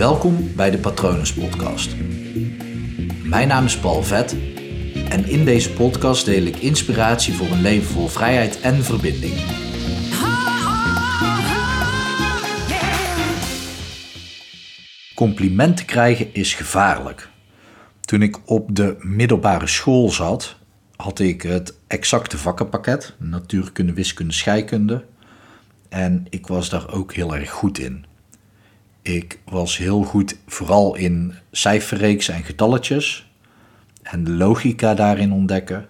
Welkom bij de Patronus Podcast. Mijn naam is Paul Vet en in deze podcast deel ik inspiratie voor een leven vol vrijheid en verbinding. Complimenten krijgen is gevaarlijk. Toen ik op de middelbare school zat, had ik het exacte vakkenpakket: natuurkunde, wiskunde, scheikunde. En ik was daar ook heel erg goed in. Ik was heel goed vooral in cijferreeks en getalletjes en de logica daarin ontdekken.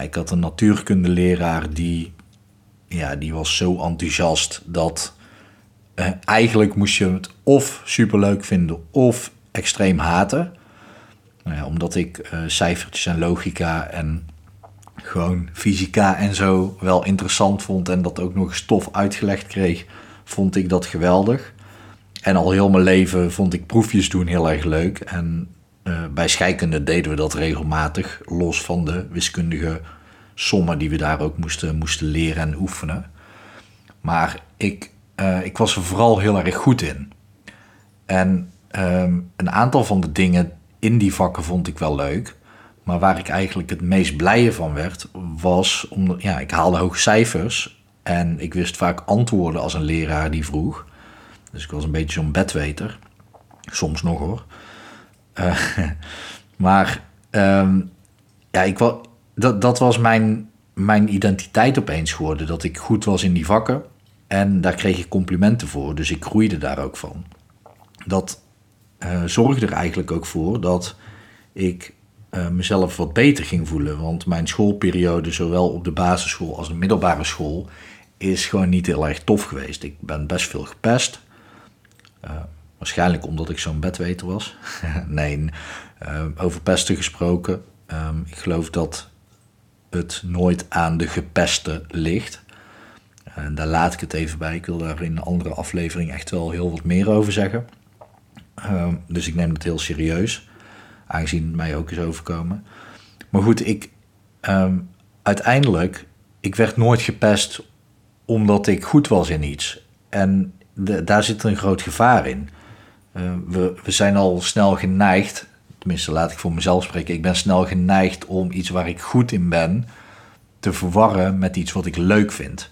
Ik had een natuurkundeleraar die, ja, die was zo enthousiast dat eh, eigenlijk moest je het of superleuk vinden of extreem haten. Nou omdat ik uh, cijfertjes en logica en gewoon fysica en zo wel interessant vond en dat ook nog stof uitgelegd kreeg, vond ik dat geweldig. En al heel mijn leven vond ik proefjes doen heel erg leuk. En uh, bij scheikunde deden we dat regelmatig, los van de wiskundige sommen die we daar ook moesten, moesten leren en oefenen. Maar ik, uh, ik was er vooral heel erg goed in. En um, een aantal van de dingen in die vakken vond ik wel leuk. Maar waar ik eigenlijk het meest blije van werd, was omdat ja, ik haalde hoge cijfers. En ik wist vaak antwoorden als een leraar die vroeg. Dus ik was een beetje zo'n bedweter. Soms nog hoor. Uh, maar um, ja, ik, dat, dat was mijn, mijn identiteit opeens geworden. Dat ik goed was in die vakken. En daar kreeg ik complimenten voor. Dus ik groeide daar ook van. Dat uh, zorgde er eigenlijk ook voor dat ik uh, mezelf wat beter ging voelen. Want mijn schoolperiode, zowel op de basisschool als de middelbare school, is gewoon niet heel erg tof geweest. Ik ben best veel gepest. Uh, waarschijnlijk omdat ik zo'n bedweter was. nee, uh, over pesten gesproken. Um, ik geloof dat het nooit aan de gepeste ligt. En daar laat ik het even bij. Ik wil daar in een andere aflevering echt wel heel wat meer over zeggen. Uh, dus ik neem het heel serieus. Aangezien het mij ook is overkomen. Maar goed, ik um, uiteindelijk, ik werd nooit gepest omdat ik goed was in iets. En daar zit een groot gevaar in. Uh, we, we zijn al snel geneigd, tenminste laat ik voor mezelf spreken, ik ben snel geneigd om iets waar ik goed in ben te verwarren met iets wat ik leuk vind.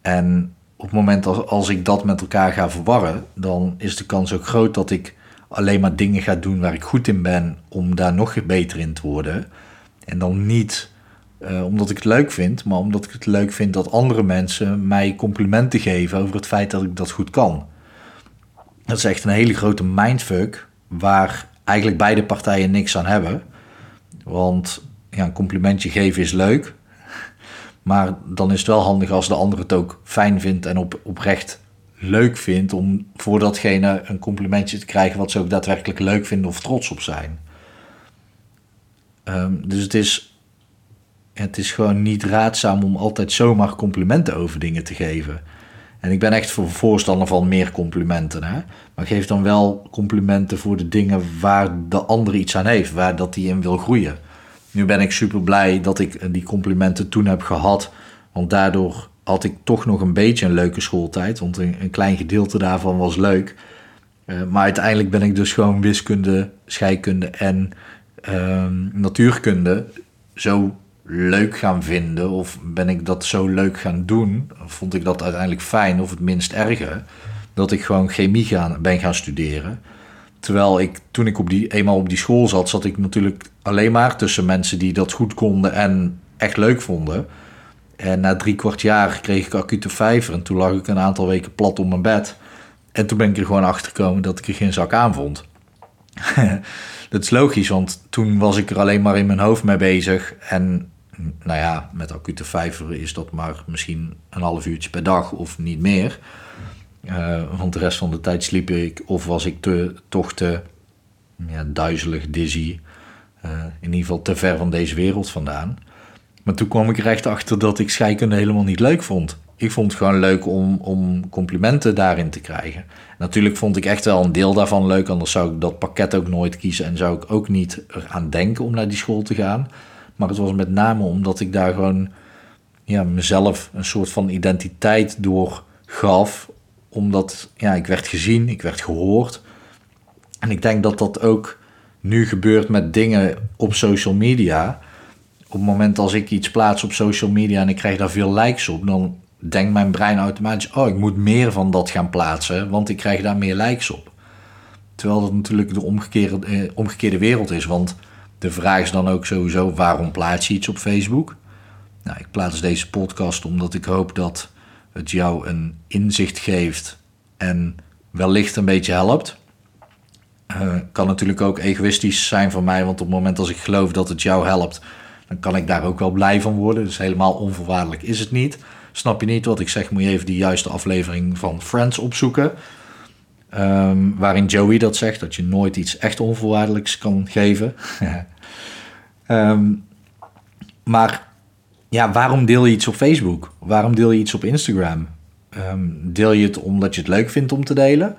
En op het moment als, als ik dat met elkaar ga verwarren, dan is de kans ook groot dat ik alleen maar dingen ga doen waar ik goed in ben om daar nog beter in te worden. En dan niet uh, omdat ik het leuk vind, maar omdat ik het leuk vind dat andere mensen mij complimenten geven over het feit dat ik dat goed kan. Dat is echt een hele grote mindfuck waar eigenlijk beide partijen niks aan hebben. Want ja, een complimentje geven is leuk, maar dan is het wel handig als de ander het ook fijn vindt en op, oprecht leuk vindt om voor datgene een complimentje te krijgen wat ze ook daadwerkelijk leuk vinden of trots op zijn. Um, dus het is, het is gewoon niet raadzaam om altijd zomaar complimenten over dingen te geven. En ik ben echt voor voorstander van meer complimenten. Hè? Maar geef dan wel complimenten voor de dingen waar de ander iets aan heeft, waar dat hij in wil groeien. Nu ben ik super blij dat ik die complimenten toen heb gehad. Want daardoor had ik toch nog een beetje een leuke schooltijd. Want een, klein gedeelte daarvan was leuk. Uh, maar uiteindelijk ben ik dus gewoon wiskunde, scheikunde en uh, natuurkunde zo leuk gaan vinden. Of ben ik dat zo leuk gaan doen. Vond ik dat uiteindelijk fijn of het minst erger. Dat ik gewoon chemie gaan, ben gaan studeren. Terwijl ik toen ik op die, eenmaal op die school zat, zat ik natuurlijk alleen maar tussen mensen die dat goed konden en echt leuk vonden. En na drie kwart jaar kreeg ik acute vijver. En toen lag ik een aantal weken plat op mijn bed. En toen ben ik er gewoon achter gekomen dat ik er geen zak aan vond. dat is logisch, want toen was ik er alleen maar in mijn hoofd mee bezig. En nou ja, met acute vijver is dat maar misschien een half uurtje per dag of niet meer. Uh, want de rest van de tijd sliep ik of was ik te, toch te ja, duizelig, dizzy. Uh, in ieder geval te ver van deze wereld vandaan. Maar toen kwam ik er echt achter dat ik scheikunde helemaal niet leuk vond. Ik vond het gewoon leuk om, om complimenten daarin te krijgen. Natuurlijk vond ik echt wel een deel daarvan leuk, anders zou ik dat pakket ook nooit kiezen en zou ik ook niet eraan denken om naar die school te gaan. Maar het was met name omdat ik daar gewoon ja, mezelf een soort van identiteit door gaf omdat ja, ik werd gezien, ik werd gehoord. En ik denk dat dat ook nu gebeurt met dingen op social media. Op het moment als ik iets plaats op social media en ik krijg daar veel likes op, dan denkt mijn brein automatisch: oh, ik moet meer van dat gaan plaatsen, want ik krijg daar meer likes op. Terwijl dat natuurlijk de omgekeerde, eh, omgekeerde wereld is. Want de vraag is dan ook sowieso: waarom plaats je iets op Facebook? Nou, ik plaats deze podcast omdat ik hoop dat het jou een inzicht geeft en wellicht een beetje helpt. Uh, kan natuurlijk ook egoïstisch zijn van mij, want op het moment als ik geloof dat het jou helpt, dan kan ik daar ook wel blij van worden. Dus helemaal onvoorwaardelijk is het niet. Snap je niet wat ik zeg, moet je even die juiste aflevering van Friends opzoeken. Ehm, waarin Joey dat zegt, dat je nooit iets echt onvoorwaardelijks kan geven. Ehm, maar ja, waarom deel je iets op Facebook? Waarom deel je iets op Instagram? Ehm, deel je het omdat je het leuk vindt om te delen?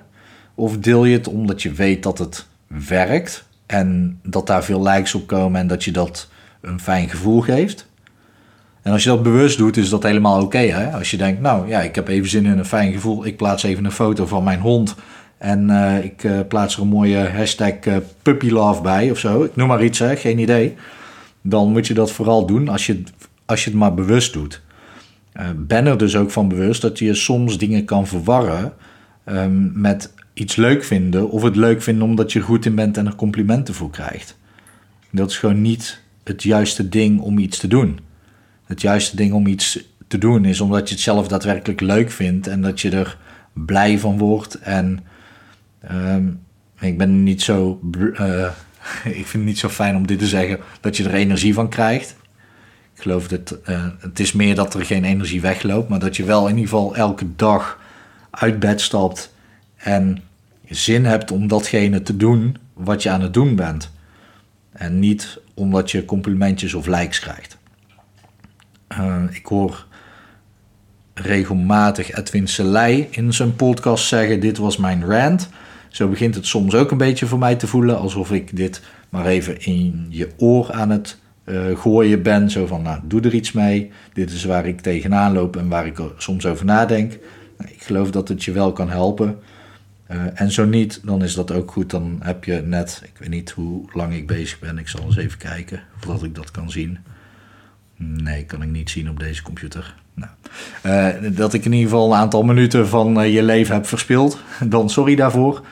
Of deel je het omdat je weet dat het werkt en dat daar veel likes op komen en dat je dat een fijn gevoel geeft? En als je dat bewust doet, is dat helemaal oké. als je denkt, nou ja, ik heb even zin in een fijn gevoel. Ik plaats even een foto van mijn hond. En uh, ik uh, plaats er een mooie hashtag uh, puppy love bij of zo. Ik noem maar iets, hè, geen idee. Dan moet je dat vooral doen als je, als je het maar bewust doet. ben er dus ook van bewust dat je soms dingen kan verwarren um, met iets leuk vinden. Of het leuk vinden omdat je goed in bent en er complimenten voor krijgt. Dat is gewoon niet het juiste ding om iets te doen het juiste ding om iets te doen is omdat je het zelf daadwerkelijk leuk vindt en dat je er blij van wordt. En ehm, ik ben niet zo. Uh, ik vind het niet zo fijn om dit te zeggen dat je er energie van krijgt. Ik geloof dat uh, het is meer dat er geen energie wegloopt, maar dat je wel in ieder geval elke dag uit bed stapt en zin hebt om datgene te doen wat je aan het doen bent. En niet omdat je complimentjes of likes krijgt. Uh, ik hoor regelmatig Edwin Selei in zijn podcast zeggen: Dit was mijn rant. Zo begint het soms ook een beetje voor mij te voelen alsof ik dit maar even in je oor aan het uh, gooien ben. Zo van: Nou, doe er iets mee. Dit is waar ik tegenaan loop en waar ik soms over nadenk. Nou, ik geloof dat het je wel kan helpen. Uh, en zo niet, dan is dat ook goed. Dan heb je net, ik weet niet hoe lang ik bezig ben. Ik zal eens even kijken of ik dat kan zien. Nee, kan ik niet zien op deze computer. Nou, uh, dat ik in ieder geval een aantal minuten van je leven heb verspild, dan sorry daarvoor.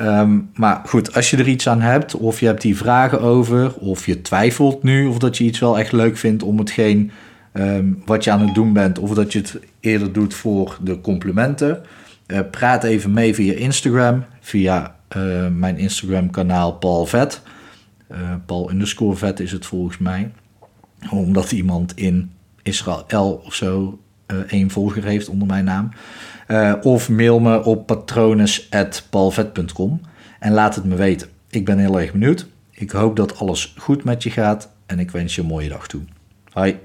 Um, maar goed, als je er iets aan hebt, of je hebt die vragen over, of je twijfelt nu of dat je iets wel echt leuk vindt om hetgeen um, wat je aan het doen bent, of dat je het eerder doet voor de complimenten, uh, praat even mee via Instagram, via mijn Instagram kanaal Paul Vet. Paul underscore Vet is het volgens mij omdat iemand in Israël of zo uh, één volger heeft onder mijn naam. Uh, of mail me op patrones.palvet.com en laat het me weten. Ik ben heel erg benieuwd. Ik hoop dat alles goed met je gaat en ik wens je een mooie dag toe. Hoi.